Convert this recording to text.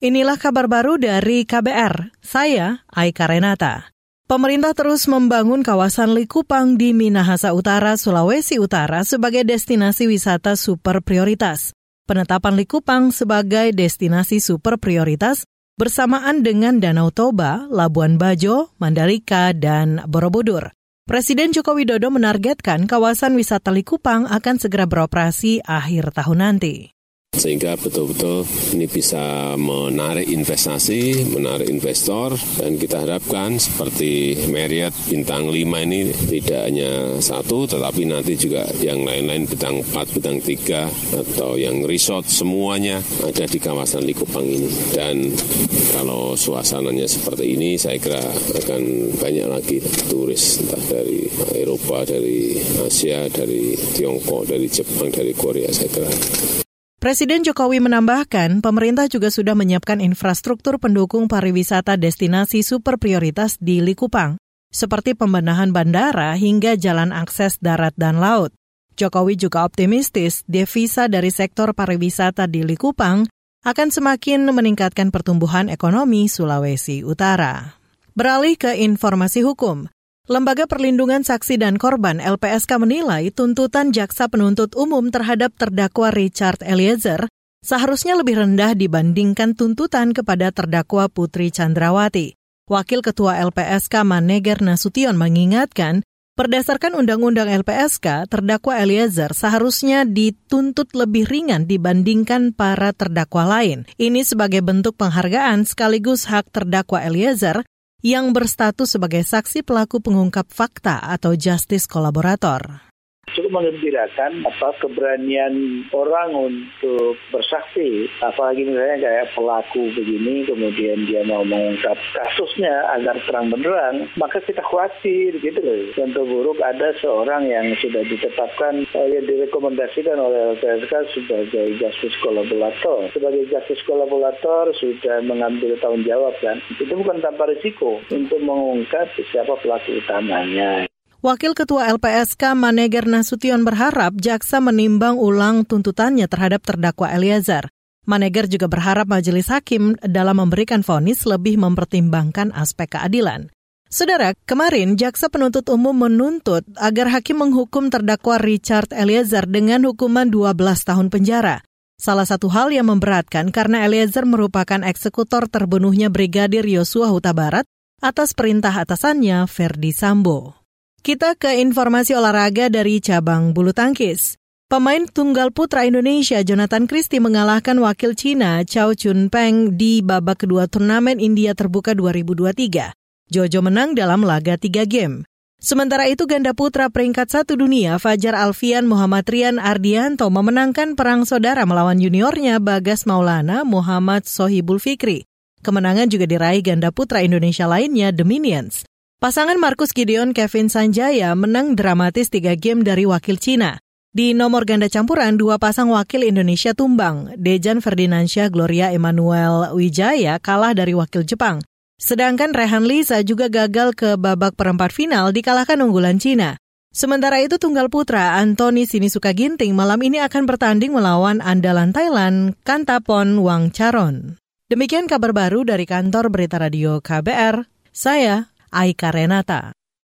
Inilah kabar baru dari KBR. Saya Aika Renata. Pemerintah terus membangun kawasan Likupang di Minahasa Utara, Sulawesi Utara sebagai destinasi wisata super prioritas. Penetapan Likupang sebagai destinasi super prioritas bersamaan dengan Danau Toba, Labuan Bajo, Mandalika, dan Borobudur. Presiden Joko Widodo menargetkan kawasan wisata Likupang akan segera beroperasi akhir tahun nanti sehingga betul-betul ini bisa menarik investasi, menarik investor, dan kita harapkan seperti Marriott bintang 5 ini tidak hanya satu, tetapi nanti juga yang lain-lain bintang 4, bintang 3, atau yang resort semuanya ada di kawasan Likupang ini. Dan kalau suasananya seperti ini, saya kira akan banyak lagi turis, entah dari Eropa, dari Asia, dari Tiongkok, dari Jepang, dari Korea, saya kira. Presiden Jokowi menambahkan, pemerintah juga sudah menyiapkan infrastruktur pendukung pariwisata destinasi super prioritas di Likupang, seperti pembenahan bandara hingga jalan akses darat dan laut. Jokowi juga optimistis devisa dari sektor pariwisata di Likupang akan semakin meningkatkan pertumbuhan ekonomi Sulawesi Utara. Beralih ke informasi hukum, Lembaga Perlindungan Saksi dan Korban LPSK menilai tuntutan jaksa penuntut umum terhadap terdakwa Richard Eliezer seharusnya lebih rendah dibandingkan tuntutan kepada terdakwa Putri Chandrawati. Wakil Ketua LPSK Maneger Nasution mengingatkan, berdasarkan Undang-Undang LPSK, terdakwa Eliezer seharusnya dituntut lebih ringan dibandingkan para terdakwa lain. Ini sebagai bentuk penghargaan sekaligus hak terdakwa Eliezer yang berstatus sebagai saksi pelaku pengungkap fakta atau justice kolaborator mengembirakan apa keberanian orang untuk bersaksi apalagi misalnya kayak pelaku begini kemudian dia mau mengungkap kasusnya agar terang benderang maka kita khawatir gitu loh. Contoh buruk ada seorang yang sudah ditetapkan eh, yang direkomendasikan oleh LPSK sebagai justice kolaborator sebagai justice kolaborator sudah mengambil tanggung jawab kan. Itu bukan tanpa risiko untuk mengungkap siapa pelaku utamanya Wakil Ketua LPSK Maneger Nasution berharap jaksa menimbang ulang tuntutannya terhadap terdakwa Eliezer. Maneger juga berharap majelis hakim dalam memberikan vonis lebih mempertimbangkan aspek keadilan. Saudara, kemarin jaksa penuntut umum menuntut agar hakim menghukum terdakwa Richard Eliezer dengan hukuman 12 tahun penjara. Salah satu hal yang memberatkan karena Eliezer merupakan eksekutor terbunuhnya Brigadir Yosua Huta Barat atas perintah atasannya Ferdi Sambo. Kita ke informasi olahraga dari cabang bulu tangkis. Pemain tunggal putra Indonesia Jonathan Christie mengalahkan wakil Cina Chao Chun Peng di babak kedua turnamen India Terbuka 2023. Jojo menang dalam laga tiga game. Sementara itu ganda putra peringkat satu dunia Fajar Alfian Muhammad Rian Ardianto memenangkan perang saudara melawan juniornya Bagas Maulana Muhammad Sohibul Fikri. Kemenangan juga diraih ganda putra Indonesia lainnya The Minions. Pasangan Markus Gideon Kevin Sanjaya menang dramatis tiga game dari wakil Cina. Di nomor ganda campuran, dua pasang wakil Indonesia tumbang. Dejan Ferdinansyah Gloria Emmanuel Wijaya kalah dari wakil Jepang. Sedangkan Rehan Lisa juga gagal ke babak perempat final dikalahkan unggulan Cina. Sementara itu tunggal putra Anthony Sinisuka Ginting malam ini akan bertanding melawan andalan Thailand Kantapon Wangcharon. Demikian kabar baru dari kantor Berita Radio KBR. Saya Aika Renata.